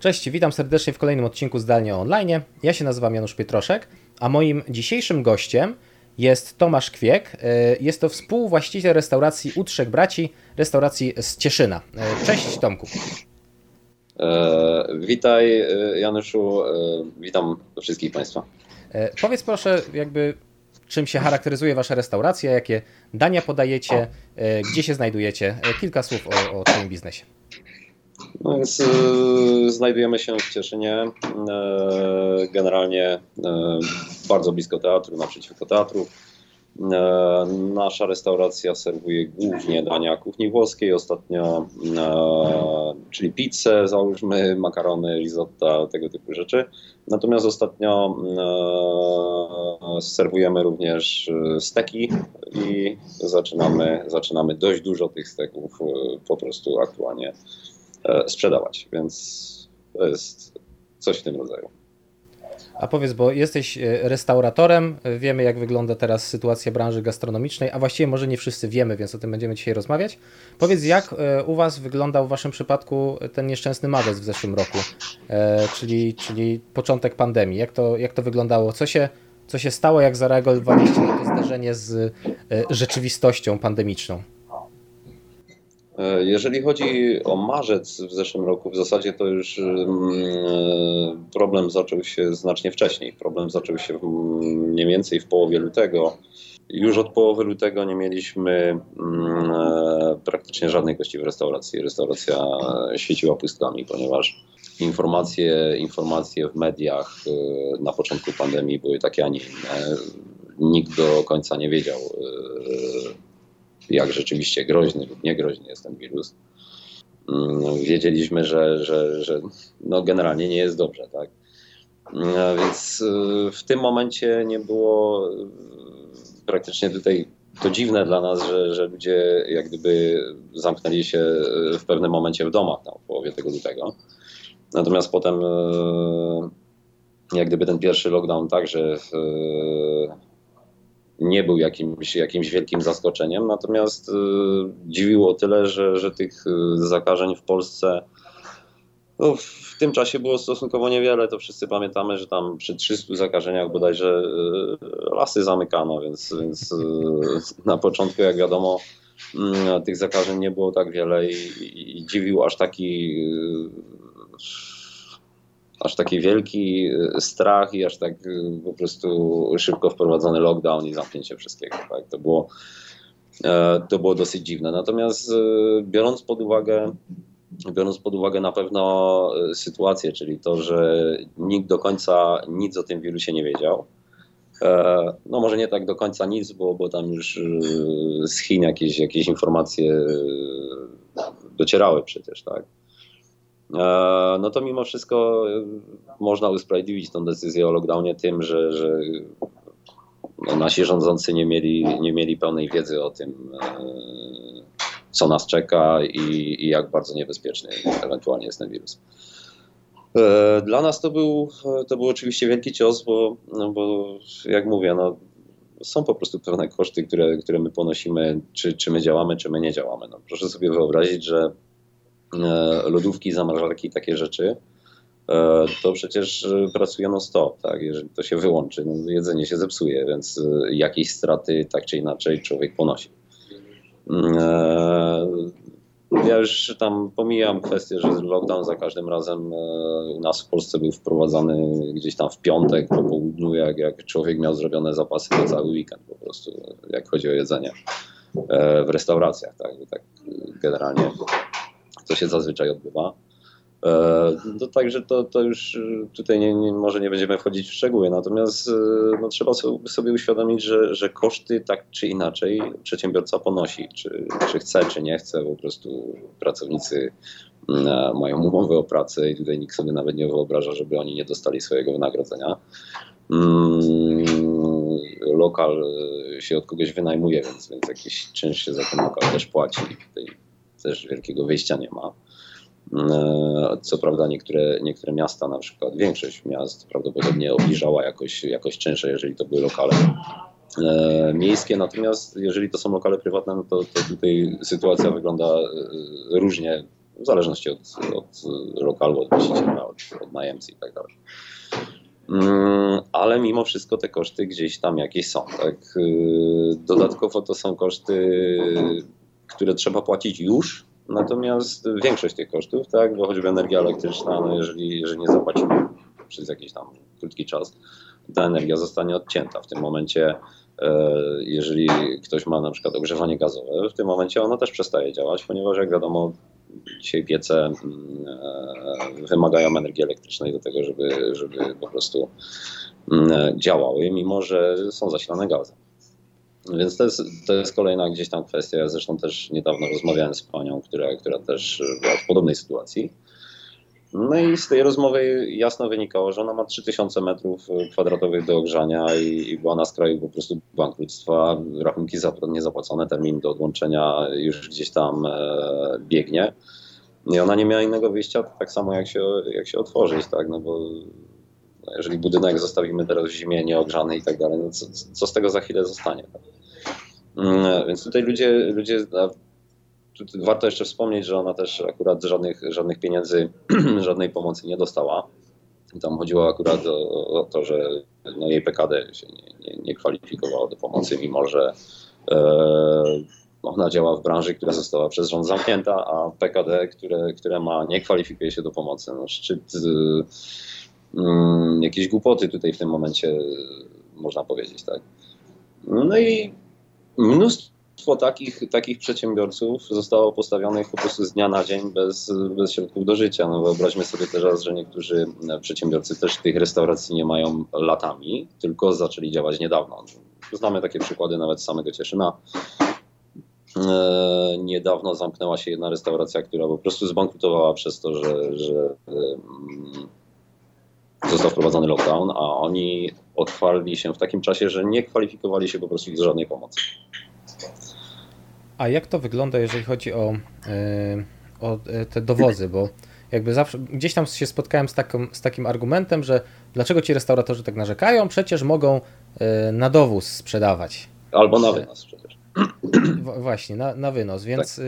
Cześć, witam serdecznie w kolejnym odcinku Zdalnie Online. Ja się nazywam Janusz Pietroszek, a moim dzisiejszym gościem jest Tomasz Kwiek. E, jest to współwłaściciel restauracji U Trzech Braci, restauracji z Cieszyna. E, cześć Tomku. E, witaj Januszu, witam wszystkich Państwa. Powiedz proszę, jakby czym się charakteryzuje Wasza restauracja, jakie dania podajecie, gdzie się znajdujecie. Kilka słów o, o Twoim biznesie. No więc znajdujemy się w Cieszynie, generalnie bardzo blisko teatru, naprzeciwko teatru. Nasza restauracja serwuje głównie dania kuchni włoskiej, ostatnio, czyli pizzę, załóżmy, makarony, risotta, tego typu rzeczy. Natomiast ostatnio serwujemy również steki i zaczynamy, zaczynamy dość dużo tych steków po prostu aktualnie sprzedawać, więc to jest coś w tym rodzaju. A powiedz, bo jesteś e, restauratorem, wiemy jak wygląda teraz sytuacja branży gastronomicznej, a właściwie może nie wszyscy wiemy, więc o tym będziemy dzisiaj rozmawiać. Powiedz, jak e, u Was wyglądał w Waszym przypadku ten nieszczęsny marzec w zeszłym roku, e, czyli, czyli początek pandemii. Jak to, jak to wyglądało? Co się, co się stało, jak zareagowaliście na to zdarzenie z rzeczywistością pandemiczną? E, jeżeli chodzi o marzec w zeszłym roku, w zasadzie to już mm, e, problem zaczął się znacznie wcześniej. Problem zaczął się mniej więcej w połowie lutego. Już od połowy lutego nie mieliśmy mm, e, praktycznie żadnej gości w restauracji. Restauracja świeciła pustkami, ponieważ informacje, informacje w mediach na początku pandemii były takie, a nie inne. Nikt do końca nie wiedział, jak rzeczywiście groźny lub niegroźny jest ten wirus. Mm, wiedzieliśmy, że, że, że no generalnie nie jest dobrze, tak? Mm, więc y, w tym momencie nie było y, praktycznie tutaj to dziwne dla nas, że, że ludzie jak gdyby zamknęli się y, w pewnym momencie w domach tam w połowie tego lutego. Natomiast potem jak gdyby ten pierwszy lockdown także nie był jakimś, jakimś wielkim zaskoczeniem, natomiast y, dziwiło tyle, że, że tych y, zakażeń w Polsce no, w tym czasie było stosunkowo niewiele. To wszyscy pamiętamy, że tam przy 300 zakażeniach bodajże y, lasy zamykano, więc, więc na początku, jak wiadomo, mm, tych zakażeń nie było tak wiele i, i dziwił aż taki aż taki wielki y, strach i aż tak y, po prostu szybko wprowadzony lockdown i zamknięcie wszystkiego. Tak? To, było, e, to było dosyć dziwne. Natomiast y, biorąc pod uwagę biorąc pod uwagę na pewno sytuację, czyli to, że nikt do końca nic o tym wirusie nie wiedział. E, no może nie tak do końca nic, bo, bo tam już z Chin jakieś, jakieś informacje docierały przecież, tak? E, no to mimo wszystko e, można usprawiedliwić tę decyzję o lockdownie tym, że, że no nasi rządzący nie mieli, nie mieli pełnej wiedzy o tym, e, co nas czeka i, i jak bardzo niebezpieczny ewentualnie jest ten wirus. Dla nas to był, to był oczywiście wielki cios, bo, no bo jak mówię, no, są po prostu pewne koszty, które, które my ponosimy, czy, czy my działamy, czy my nie działamy. No, proszę sobie wyobrazić, że lodówki, zamrażarki, takie rzeczy, e, to przecież pracuje non stop, tak? Jeżeli to się wyłączy, no jedzenie się zepsuje, więc e, jakieś straty tak czy inaczej człowiek ponosi. Mm, ja już tam pomijam kwestię, że lockdown za każdym razem u nas w Polsce był wprowadzany gdzieś tam w piątek po południu, jak, jak człowiek miał zrobione zapasy na cały weekend po prostu, jak chodzi o jedzenie w restauracjach, tak, tak generalnie to się zazwyczaj odbywa. E, no, także to, to już tutaj nie, nie, może nie będziemy wchodzić w szczegóły, natomiast e, no, trzeba sobie uświadomić, że, że koszty tak czy inaczej przedsiębiorca ponosi, czy, czy chce, czy nie chce, po prostu pracownicy mają umowę o pracę i tutaj nikt sobie nawet nie wyobraża, żeby oni nie dostali swojego wynagrodzenia. Mm, lokal się od kogoś wynajmuje, więc, więc jakiś czynsz się za ten lokal też płaci. Tutaj też wielkiego wyjścia nie ma. E, co prawda niektóre, niektóre miasta, na przykład większość miast prawdopodobnie obniżała jakoś, jakoś czynsze, jeżeli to były lokale e, miejskie, natomiast jeżeli to są lokale prywatne, no to, to tutaj sytuacja wygląda e, różnie w zależności od, od lokalu, od właściciela, od, od najemcy i tak dalej. Mm, ale mimo wszystko te koszty gdzieś tam jakieś są. Tak? Dodatkowo to są koszty, które trzeba płacić już, natomiast większość tych kosztów, tak, bo choćby energia elektryczna, no jeżeli, jeżeli nie zapłacimy przez jakiś tam krótki czas, ta energia zostanie odcięta. W tym momencie, e, jeżeli ktoś ma na przykład ogrzewanie gazowe, w tym momencie ono też przestaje działać, ponieważ jak wiadomo, dzisiaj piece mm, e, wymagają energii elektrycznej do tego, żeby, żeby po prostu mm, działały, mimo że są zasilane gazem. Więc to jest, to jest kolejna gdzieś tam kwestia. Ja zresztą też niedawno rozmawiałem z panią, która, która też była w podobnej sytuacji. No i z tej rozmowy jasno wynikało, że ona ma 3000 metrów kwadratowych do ogrzania i, i była na skraju po prostu bankructwa, rachunki niezapłacone, termin do odłączenia już gdzieś tam e, biegnie. I ona nie miała innego wyjścia, tak samo jak się, jak się otworzyć, tak, no bo jeżeli budynek zostawimy teraz w zimie nieogrzany i tak dalej, no co, co z tego za chwilę zostanie? Tak? Mm, więc tutaj ludzie, ludzie warto jeszcze wspomnieć, że ona też akurat żadnych, żadnych pieniędzy, żadnej pomocy nie dostała. Tam chodziło akurat o, o to, że no jej PKD się nie, nie, nie kwalifikowało do pomocy, mimo że e, ona działa w branży, która została przez rząd zamknięta, a PKD, które, które ma, nie kwalifikuje się do pomocy. No, szczyt y, jakieś głupoty tutaj w tym momencie można powiedzieć, tak. No i mnóstwo takich, takich przedsiębiorców zostało postawionych po prostu z dnia na dzień bez, bez środków do życia. No wyobraźmy sobie teraz, że niektórzy przedsiębiorcy też tych restauracji nie mają latami, tylko zaczęli działać niedawno. Znamy takie przykłady nawet z samego Cieszyna. E, niedawno zamknęła się jedna restauracja, która po prostu zbankrutowała przez to, że, że został wprowadzony lockdown, a oni otwarli się w takim czasie, że nie kwalifikowali się po prostu do żadnej pomocy. A jak to wygląda, jeżeli chodzi o, e, o e, te dowozy? Bo jakby zawsze gdzieś tam się spotkałem z, taką, z takim argumentem, że dlaczego ci restauratorzy tak narzekają? Przecież mogą e, na dowóz sprzedawać. Albo na wynos przecież. Właśnie, na, na wynos. Więc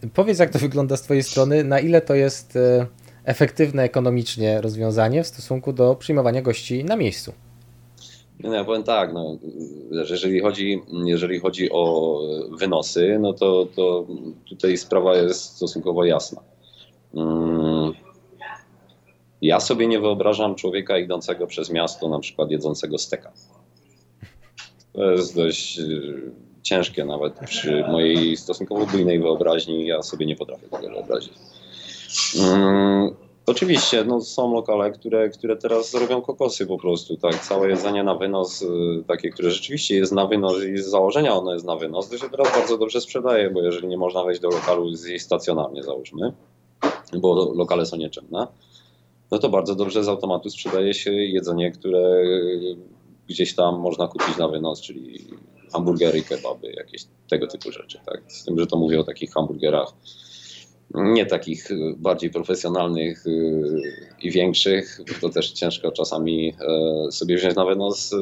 tak. powiedz, jak to wygląda z Twojej strony, na ile to jest efektywne ekonomicznie rozwiązanie w stosunku do przyjmowania gości na miejscu. No ja powiem tak, no, jeżeli, chodzi, jeżeli chodzi o wynosy, no to, to tutaj sprawa jest stosunkowo jasna. Mm, ja sobie nie wyobrażam człowieka idącego przez miasto, na przykład jedzącego steka. To jest dość y, ciężkie nawet przy mojej stosunkowo bujnej wyobraźni. Ja sobie nie potrafię tego wyobrazić. Mm, Oczywiście, no, są lokale, które, które teraz robią kokosy po prostu, tak, całe jedzenie na wynos, y, takie, które rzeczywiście jest na wynos i z założenia ono jest na wynos, to się teraz bardzo dobrze sprzedaje, bo jeżeli nie można wejść do lokalu zjeść stacjonarnie, załóżmy, bo lokale są nieczynne, no to bardzo dobrze z automatu sprzedaje się jedzenie, które gdzieś tam można kupić na wynos, czyli hamburgery, kebaby, jakieś tego typu rzeczy, tak, z tym, że to mówię o takich hamburgerach nie takich y, bardziej profesjonalnych y, i większych, to też ciężko czasami e, sobie wziąć na wynos. Y,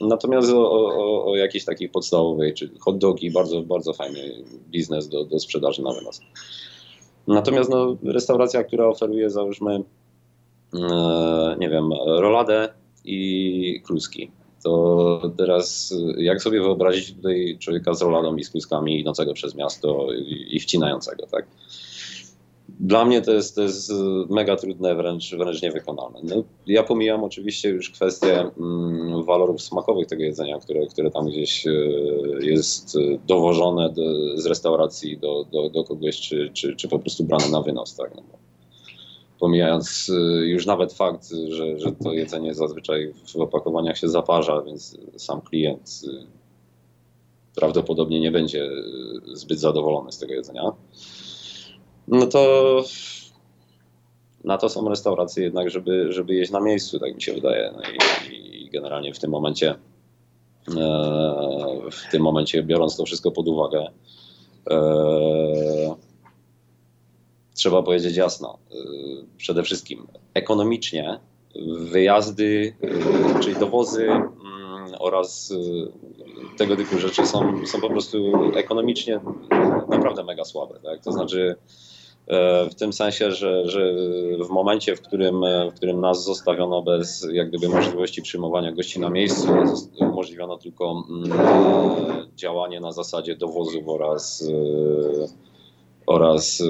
natomiast o, o, o jakiejś takiej podstawowej, czy hot dogi, bardzo, bardzo fajny biznes do, do sprzedaży na wynos. Natomiast no, restauracja, która oferuje załóżmy, e, nie wiem, roladę i kluski. To teraz jak sobie wyobrazić tutaj człowieka z roladą i z kluskami idącego przez miasto i wcinającego, tak? Dla mnie to jest, to jest mega trudne, wręcz, wręcz niewykonalne. No, ja pomijam oczywiście już kwestię mm, walorów smakowych tego jedzenia, które, które tam gdzieś e, jest dowożone do, z restauracji do, do, do kogoś, czy, czy, czy po prostu brane na wynos. Tak? No, pomijając już nawet fakt, że, że to jedzenie zazwyczaj w opakowaniach się zaparza, więc sam klient prawdopodobnie nie będzie zbyt zadowolony z tego jedzenia no to na to są restauracje jednak, żeby, żeby jeść na miejscu, tak mi się wydaje. No i, i generalnie w tym momencie, e, w tym momencie biorąc to wszystko pod uwagę, e, trzeba powiedzieć jasno, e, przede wszystkim ekonomicznie wyjazdy, czyli dowozy mm, oraz tego typu rzeczy są, są po prostu ekonomicznie naprawdę mega słabe. Tak? To znaczy w tym sensie, że, że w momencie, w którym, w którym nas zostawiono bez jak gdyby możliwości przyjmowania gości na miejscu, umożliwiono tylko mm, działanie na zasadzie dowozów oraz, oraz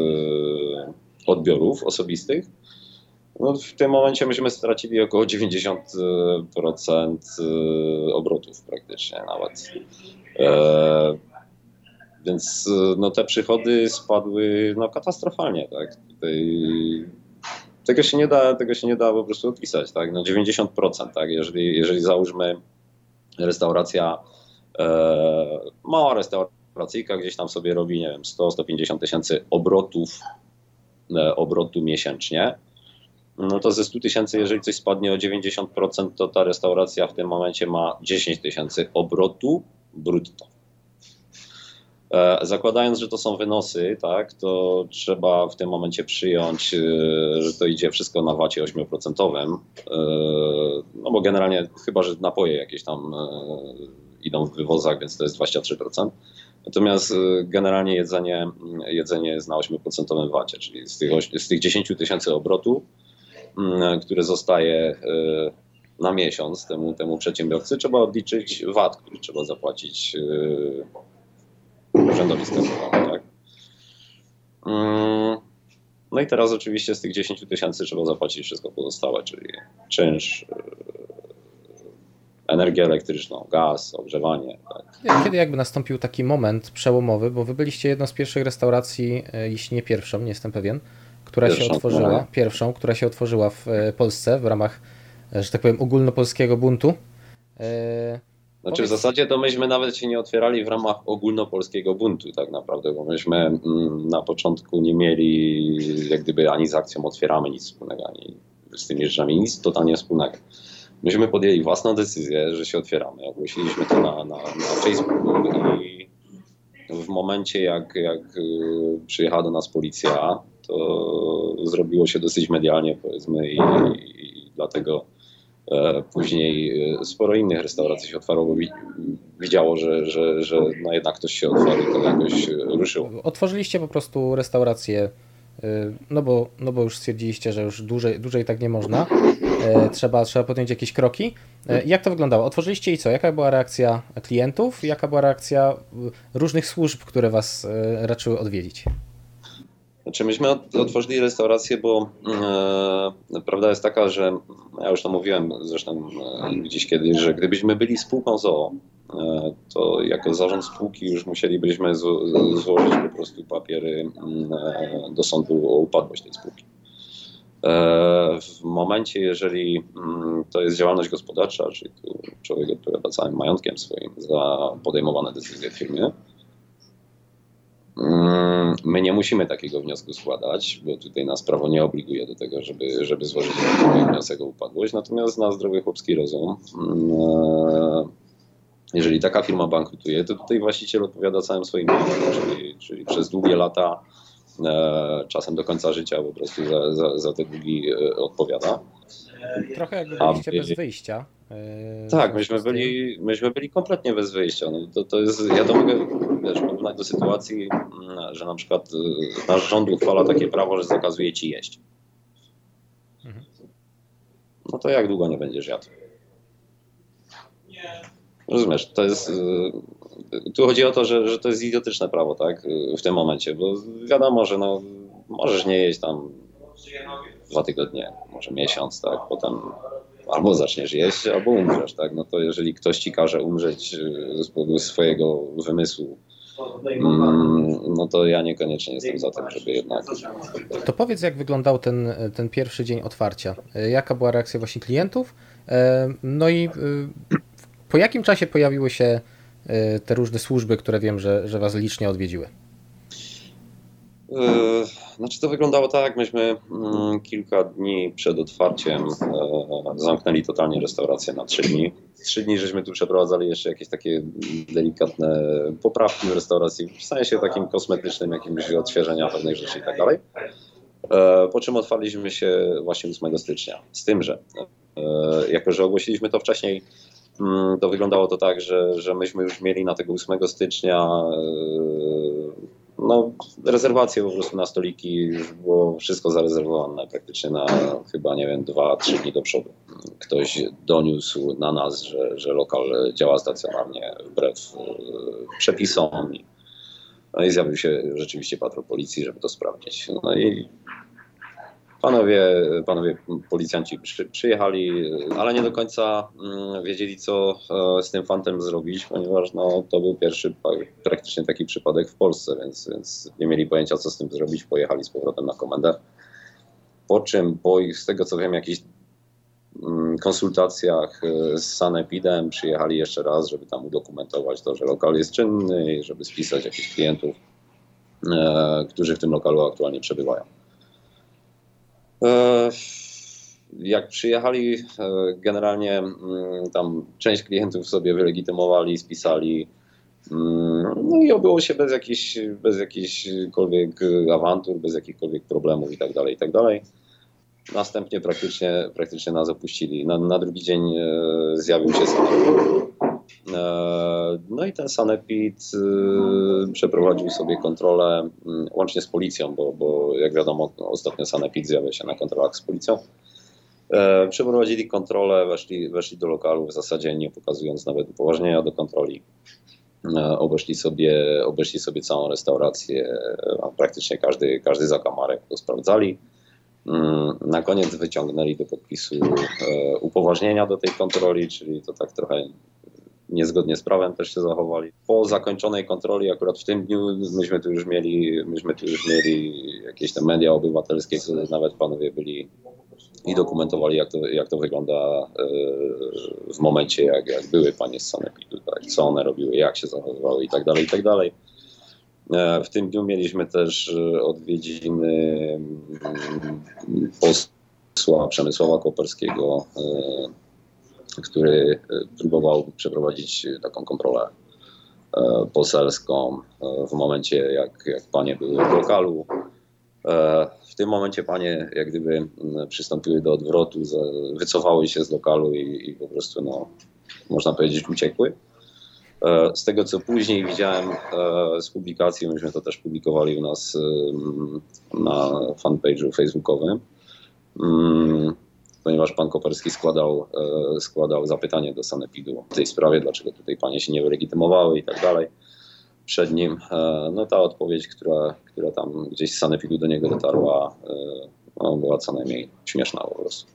odbiorów osobistych. No, w tym momencie myśmy stracili około 90% e, obrotów praktycznie nawet. E, więc no, te przychody spadły no, katastrofalnie. Tak? Tutaj, tego, się nie da, tego się nie da po prostu odpisać. Tak? No, 90%. Tak? Jeżeli, jeżeli załóżmy restauracja, e, mała restauracyjka gdzieś tam sobie robi, nie wiem, 100-150 tysięcy obrotów, e, obrotu miesięcznie, no to ze 100 tysięcy, jeżeli coś spadnie o 90%, to ta restauracja w tym momencie ma 10 tysięcy obrotu brutto. E, zakładając, że to są wynosy, tak, to trzeba w tym momencie przyjąć, e, że to idzie wszystko na wacie 8%. E, no bo generalnie, chyba że napoje jakieś tam idą w wywozach, więc to jest 23%. Natomiast generalnie jedzenie, jedzenie jest na 8% wacie, czyli z tych, z tych 10 tysięcy obrotu które zostaje na miesiąc temu, temu przedsiębiorcy, trzeba odliczyć VAT, który trzeba zapłacić e, urzędowi skarbowemu. Tak? Mm, no i teraz oczywiście z tych 10 tysięcy trzeba zapłacić wszystko pozostałe, czyli czynsz, e, energię elektryczną, gaz, ogrzewanie. Tak. Kiedy jakby nastąpił taki moment przełomowy, bo wy byliście jedną z pierwszych restauracji, jeśli nie pierwszą, nie jestem pewien, która pierwszą, się otworzyła, no. pierwszą, która się otworzyła w e, Polsce w ramach, e, że tak powiem, ogólnopolskiego buntu. Znaczy w zasadzie to myśmy nawet się nie otwierali w ramach ogólnopolskiego buntu tak naprawdę, bo myśmy mm, na początku nie mieli jak gdyby ani z akcją otwieramy nic wspólnego, ani z tymi rzeczami nic totalnie wspólnego. Myśmy podjęli własną decyzję, że się otwieramy. Ogłosiliśmy to na, na, na Facebooku i w momencie jak, jak przyjechała do nas policja, to zrobiło się dosyć medialnie, powiedzmy, i, i dlatego e, później e, sporo innych restauracji się otwarło, bo widziało, że, że, że no jednak ktoś się otworzył, to jakoś ruszyło. Otworzyliście po prostu restaurację, e, no bo, no bo już stwierdziliście, że już dłużej, dłużej tak nie można. Trzeba, trzeba podjąć jakieś kroki. Jak to wyglądało? Otworzyliście i co? Jaka była reakcja klientów? Jaka była reakcja różnych służb, które Was raczyły odwiedzić? Znaczy myśmy otworzyli restaurację, bo e, prawda jest taka, że ja już to mówiłem zresztą e, gdzieś kiedyś, że gdybyśmy byli spółką ZOO, e, to jako zarząd spółki już musielibyśmy z, złożyć po prostu papiery e, do sądu o upadłość tej spółki. E, w momencie, jeżeli to jest działalność gospodarcza, czyli tu człowiek odpowiada całym majątkiem swoim za podejmowane decyzje w firmie, my nie musimy takiego wniosku składać, bo tutaj nas prawo nie obliguje do tego, żeby, żeby złożyć wniosek o upadłość. Natomiast na zdrowy chłopski rozum, mm, e, jeżeli taka firma bankrutuje, to tutaj właściciel odpowiada całym swoim majątkiem, czyli, czyli przez długie lata, e, czasem do końca życia po prostu za, za, za te długi e, odpowiada. Trochę jakby byliście bez wyjścia. Tak, myśmy byli, myśmy byli kompletnie bez wyjścia. No to, to jest, ja to mogę wiesz, porównać do sytuacji, mm, że na przykład y, nasz rząd uchwala takie prawo, że zakazuje ci jeść. Mhm. No to jak długo nie będziesz jadł? Rozumiesz, to jest. Y, tu chodzi o to, że, że to jest idiotyczne prawo, tak? W tym momencie, bo wiadomo, że no, możesz nie jeść tam dwa tygodnie, może miesiąc, tak? Potem albo zaczniesz jeść, albo umrzesz, tak? No to jeżeli ktoś ci każe umrzeć y, z powodu swojego wymysłu, no to ja niekoniecznie jestem za tym, żeby jednak... To powiedz, jak wyglądał ten, ten pierwszy dzień otwarcia? Jaka była reakcja właśnie klientów? E, no i y, po jakim czasie pojawiły się te różne służby, które wiem, że, że was licznie odwiedziły? E, znaczy to wyglądało tak, myśmy mm, kilka dni przed otwarciem e, zamknęli totalnie restaurację na trzy dni. Trzy dni żeśmy tu przeprowadzali jeszcze jakieś takie delikatne poprawki w restauracji, w sensie takim kosmetycznym, jakimś odświeżenia pewnych rzeczy i tak dalej. E, po czym otwarliśmy się właśnie 8 stycznia. Z tym, że jako, że ogłosiliśmy to wcześniej, mm, to wyglądało to tak, że, że myśmy już mieli na tego 8 stycznia no, rezerwacje po prostu na stoliki, już było wszystko zarezerwowane praktycznie na chyba, nie wiem, dwa, trzy dni do przodu. Ktoś doniósł na nas, że, że lokal działa stacjonarnie wbrew e, przepisom. No i zjawił się rzeczywiście patrol policji, żeby to sprawdzić. No i Panowie, panowie policjanci przy, przyjechali, ale nie do końca mm, wiedzieli, co e, z tym fantem zrobić, ponieważ no, to był pierwszy praktycznie taki przypadek w Polsce, więc, więc nie mieli pojęcia, co z tym zrobić. Pojechali z powrotem na komendę. Po czym, po ich, z tego co wiem, jakichś mm, konsultacjach e, z Sanepidem przyjechali jeszcze raz, żeby tam udokumentować to, że lokal jest czynny i żeby spisać jakichś klientów, e, którzy w tym lokalu aktualnie przebywają. E, jak przyjechali, e, generalnie mm, tam część klientów sobie wylegitymowali, spisali. Mm, no i obyło się bez jakichś, bez jakichkolwiek awantur, bez jakichkolwiek problemów i tak dalej, i tak. Następnie praktycznie, praktycznie nas opuścili. Na, na drugi dzień e, zjawił się sanepid. No i ten sanepid przeprowadził sobie kontrolę mm, łącznie z policją, bo, bo jak wiadomo ostatnio sanepid zjawia się na kontrolach z policją. E, przeprowadzili kontrolę, weszli, weszli do lokalu w zasadzie nie pokazując nawet upoważnienia do kontroli. E, obeszli sobie, obeszli sobie całą restaurację, praktycznie każdy, każdy zakamarek to sprawdzali. Mm, na koniec wyciągnęli do podpisu e, upoważnienia do tej kontroli, czyli to tak trochę niezgodnie z prawem też się zachowali. Po zakończonej kontroli, akurat w tym dniu, myśmy tu już mieli, myśmy tu już mieli jakieś te media obywatelskie, które nawet panowie byli i dokumentowali, jak to, jak to wygląda e, w momencie, jak, jak były panie z Sanepidu, tak, co one robiły, jak się zachowywały i tak dalej, i tak dalej. E, w tym dniu mieliśmy też e, odwiedziny mm, posła Przemysława Koperskiego, który próbował przeprowadzić taką kontrolę poselską w momencie, jak, jak panie były w lokalu. W tym momencie panie jak gdyby przystąpiły do odwrotu, wycofały się z lokalu i, i po prostu, no, można powiedzieć, uciekły. E, z tego, co później widziałem e, z publikacji, myśmy to też publikowali u nas na fanpage'u facebookowym, ponieważ pan Koperski składał, e, składał zapytanie do Sanepidu w tej sprawie, dlaczego tutaj panie się nie wylegitymowały i tak dalej przed nim. E, no ta odpowiedź, która, która tam gdzieś z Sanepidu do niego dotarła, e, no, była co najmniej śmieszna po prostu.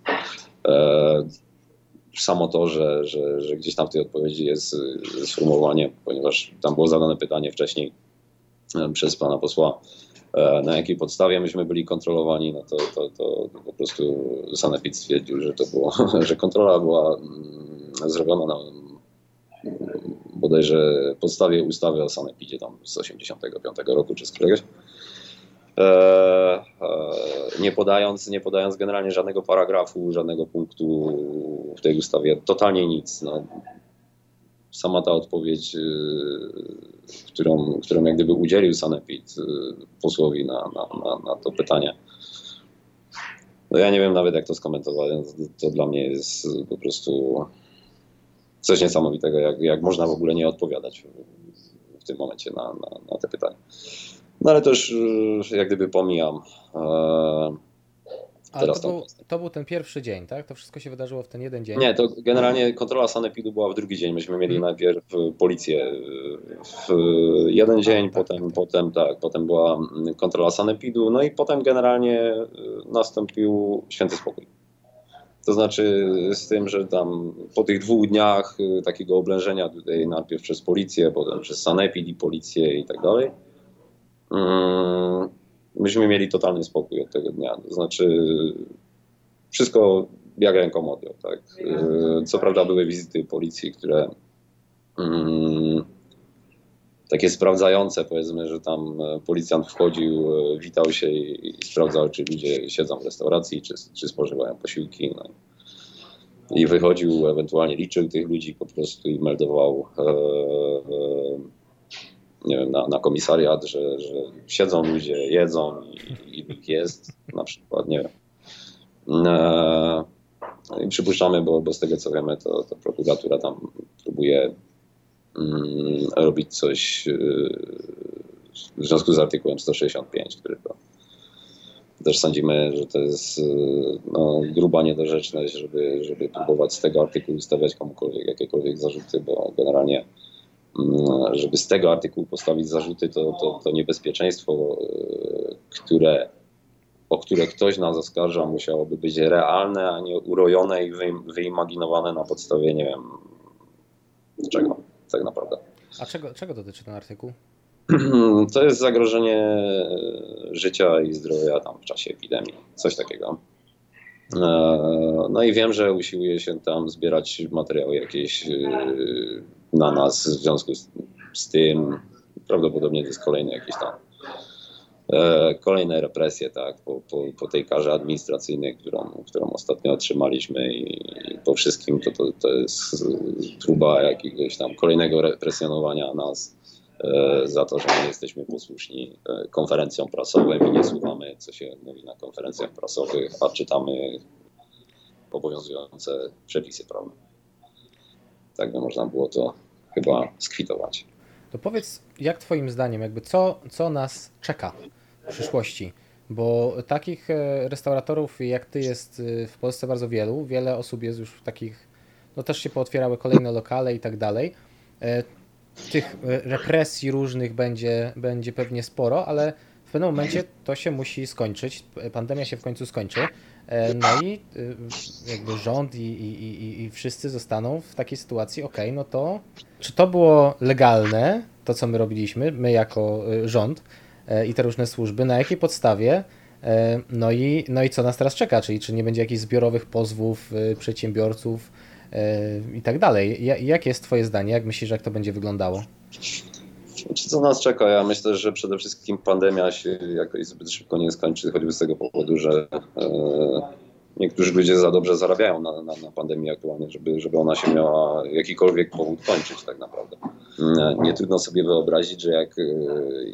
Samo to, że, że, że gdzieś tam w tej odpowiedzi jest sformułowanie, ponieważ tam było zadane pytanie wcześniej przez pana posła, na jakiej podstawie myśmy byli kontrolowani, no to, to, to po prostu Sanepid stwierdził, że to było, że kontrola była mm, zrobiona na bodajże podstawie ustawy o sanepidzie tam z 85 roku czy z któregoś. E, e, nie podając, nie podając generalnie żadnego paragrafu, żadnego punktu w tej ustawie, totalnie nic. No, sama ta odpowiedź, y, którą, którą jak gdyby udzielił Sanepid y, posłowi na, na, na, na to pytanie, no ja nie wiem nawet jak to skomentować. To dla mnie jest po prostu coś niesamowitego, jak, jak można w ogóle nie odpowiadać w, tym momencie na, na, na, te pytania. No ale to już jak gdyby pomijam. E, ale to był, to był, ten pierwszy dzień, tak? To wszystko się wydarzyło w ten jeden dzień? Nie, to generalnie kontrola sanepidu była w drugi dzień. Myśmy mieli hmm. najpierw policję w jeden dzień, tak, potem, tak, potem tak, potem była kontrola sanepidu, no i potem generalnie nastąpił święty spokój. To znaczy z tym, że tam po tych dwóch dniach takiego oblężenia tutaj najpierw przez policję, potem przez sanepid i policję i tak dalej, mm, myśmy mieli totalny spokój od tego dnia. To znaczy wszystko jak ręką odjął. Tak? Co prawda były wizyty policji, które mm, takie sprawdzające, powiedzmy, że tam e, policjant wchodził, e, witał się i, i sprawdzał, czy ludzie siedzą w restauracji, czy, czy spożywają posiłki. No. I wychodził, ewentualnie liczył tych ludzi po prostu i meldował e, e, nie wiem, na, na komisariat, że, że siedzą ludzie, jedzą i, i jest na przykład, nie wiem. E, I przypuszczamy, bo, bo z tego co wiemy, to, to prokuratura tam próbuje Mm, robić coś y, w związku z artykułem 165, który to też sądzimy, że to jest y, no, gruba niedorzeczność, żeby, żeby próbować z tego artykułu stawiać komukolwiek jakiekolwiek zarzuty, bo generalnie mm, żeby z tego artykułu postawić zarzuty, to, to, to niebezpieczeństwo, y, które, o które ktoś nas oskarża, musiałoby być realne, a nie urojone i wyimaginowane na podstawie, nie wiem, czego tak naprawdę. A czego, czego dotyczy ten artykuł? To jest zagrożenie e, życia i zdrowia tam w czasie epidemii, coś takiego. E, no i wiem, że usiłuje się tam zbierać materiały jakieś e, na nas w związku z, z tym. Prawdopodobnie to jest kolejny jakiś tam kolejne represje tak, po, po, po, tej karze administracyjnej, którą, którą ostatnio otrzymaliśmy i, po wszystkim to, to, to jest próba jakiegoś tam kolejnego represjonowania nas E, za to, że nie jesteśmy posłuszni e, konferencjom prasowym i nie słuchamy, co się mówi na konferencjach prasowych, a czytamy obowiązujące przepisy prawne. Tak by można było to chyba skwitować. To powiedz, jak Twoim zdaniem, jakby co, co nas czeka w przyszłości? Bo takich e, restauratorów jak Ty jest w Polsce bardzo wielu. Wiele osób jest już takich, no też się pootwierały kolejne lokale i tak dalej tych e, represji różnych będzie, będzie pewnie sporo, ale w pewnym momencie to się musi skończyć. Pandemia się w końcu skończy. E, no i e, jakby rząd i, i, i, i wszyscy zostaną w takiej sytuacji, ok, no to czy to było legalne, to co my robiliśmy, my jako rząd i te różne służby, na jakiej podstawie, no i, no i co nas teraz czeka, czyli czy nie będzie jakichś zbiorowych pozwów przedsiębiorców, i tak dalej. Jakie jest Twoje zdanie? Jak myślisz, jak to będzie wyglądało? Czy co nas czeka? Ja myślę, że przede wszystkim pandemia się jakoś zbyt szybko nie skończy, choćby z tego powodu, że e, niektórzy ludzie za dobrze zarabiają na, na, na, pandemii aktualnie, żeby, żeby ona się miała jakikolwiek powód kończyć tak naprawdę. Nie, nie trudno sobie wyobrazić, że jak e,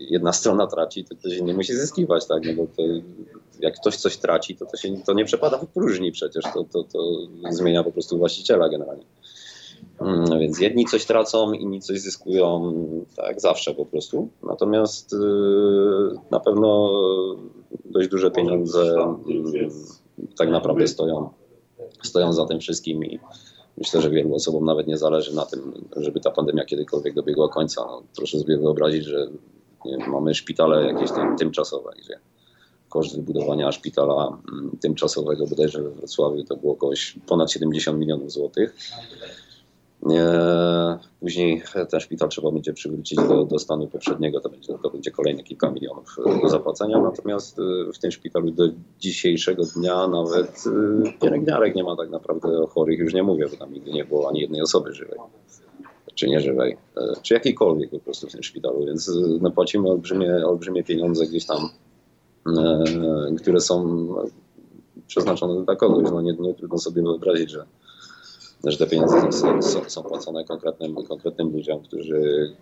jedna strona traci, to ktoś inny musi zyskiwać, tak? No bo to, jak ktoś coś traci, to to, się, to nie przepada w próżni przecież, to, to, to zmienia po prostu właściciela generalnie. Mm, więc jedni coś tracą, inni coś zyskują, tak zawsze po prostu. Natomiast y, na pewno dość duże pieniądze tak naprawdę stoją, stoją za tym wszystkim i myślę, że wielu osobom nawet nie zależy na tym, żeby ta pandemia kiedykolwiek dobiegła końca. No, proszę sobie wyobrazić, że wiem, mamy szpitale jakieś tam tymczasowe, gdzie koszt wybudowania szpitala mm, tymczasowego bodajże we Wrocławiu to było około ponad 70 milionów złotych. Później ten szpital trzeba będzie przywrócić do, do stanu poprzedniego, to będzie, to będzie kolejne kilka milionów do zapłacenia. Natomiast y, w tym szpitalu do dzisiejszego dnia nawet pielęgniarek nie ma tak naprawdę o chorych, już nie mówię, bo tam nigdy nie było ani jednej osoby żywej czy nieżywej, czy jakiejkolwiek po prostu w tym szpitalu, więc no, płacimy olbrzymie, olbrzymie pieniądze gdzieś tam, które są przeznaczone dla kogoś. No, nie, nie trudno sobie wyobrazić, że że te pieniądze są, są, są płacone konkretnym, konkretnym ludziom, którzy,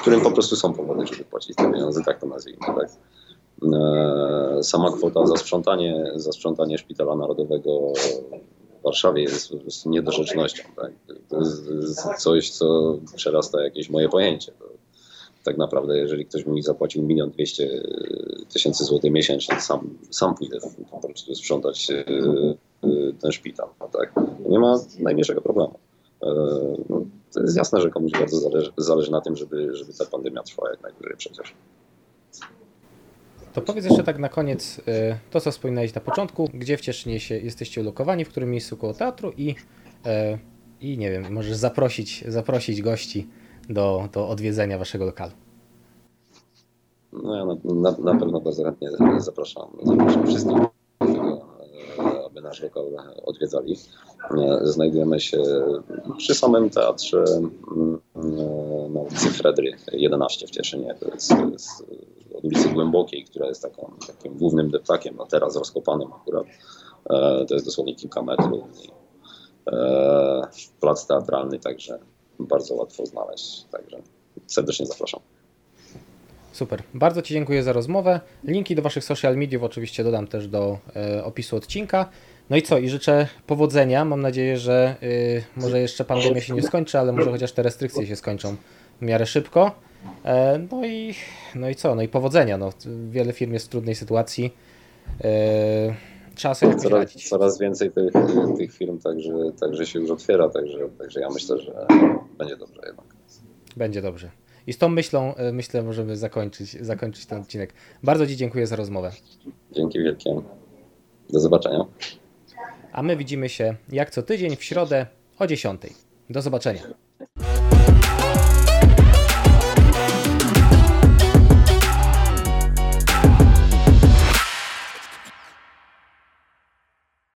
którym po prostu są powody, żeby płacić te pieniądze, tak to nazwijmy. Tak? E, sama kwota za sprzątanie, za sprzątanie Szpitala Narodowego w Warszawie jest po prostu niedorzecznością. Tak? To jest coś, co przerasta jakieś moje pojęcie. Tak naprawdę, jeżeli ktoś mi zapłacił milion dwieście tysięcy złotych miesięcznie, sam, sam pójdę po prostu sprzątać e, ten szpital. Tak? Nie ma najmniejszego problemu. E, no, to jest jasne, że komuś bardzo zależy, zależy na tym, żeby, żeby ta pandemia trwała jak najdłużej przecież. To powiedz jeszcze tak na koniec y, to, co wspominałeś na początku, gdzie w Cieszynie się jesteście ulokowani, w którym miejscu koło teatru i, e, i nie wiem, możesz zaprosić, zaprosić gości do, do odwiedzenia waszego lokalu. No ja na, na, na pewno bardzo chętnie zapraszam, zapraszam wszystkich nasz lokal odwiedzali. Znajdujemy się przy samym teatrze mm, na ulicy Fredry 11 w Cieszynie. To jest, to jest od ulicy Głębokiej, która jest taką, takim głównym deptakiem, no teraz rozkopanym akurat. E, to jest dosłownie kilka metrów. E, plac teatralny, także bardzo łatwo znaleźć. Także serdecznie zapraszam. Super. Bardzo Ci dziękuję za rozmowę. Linki do Waszych social mediów oczywiście dodam też do e, opisu odcinka. No i co? I życzę powodzenia. Mam nadzieję, że y, może jeszcze pandemia się nie skończy, ale może chociaż te restrykcje się skończą w miarę szybko. E, No i, no i co? No i powodzenia. No, wiele firm jest w trudnej sytuacji. E, Trzeba sobie Coraz, radzić. coraz więcej tych, tych firm także, także się już otwiera, także, także ja myślę, że będzie dobrze jednak. Będzie dobrze. I z tą myślą e, myślę możemy zakończyć, zakończyć ten odcinek. Bardzo Ci dziękuję za rozmowę. Dzięki wielkie. Do zobaczenia. A my widzimy się jak co tydzień w środę o 10. Do zobaczenia.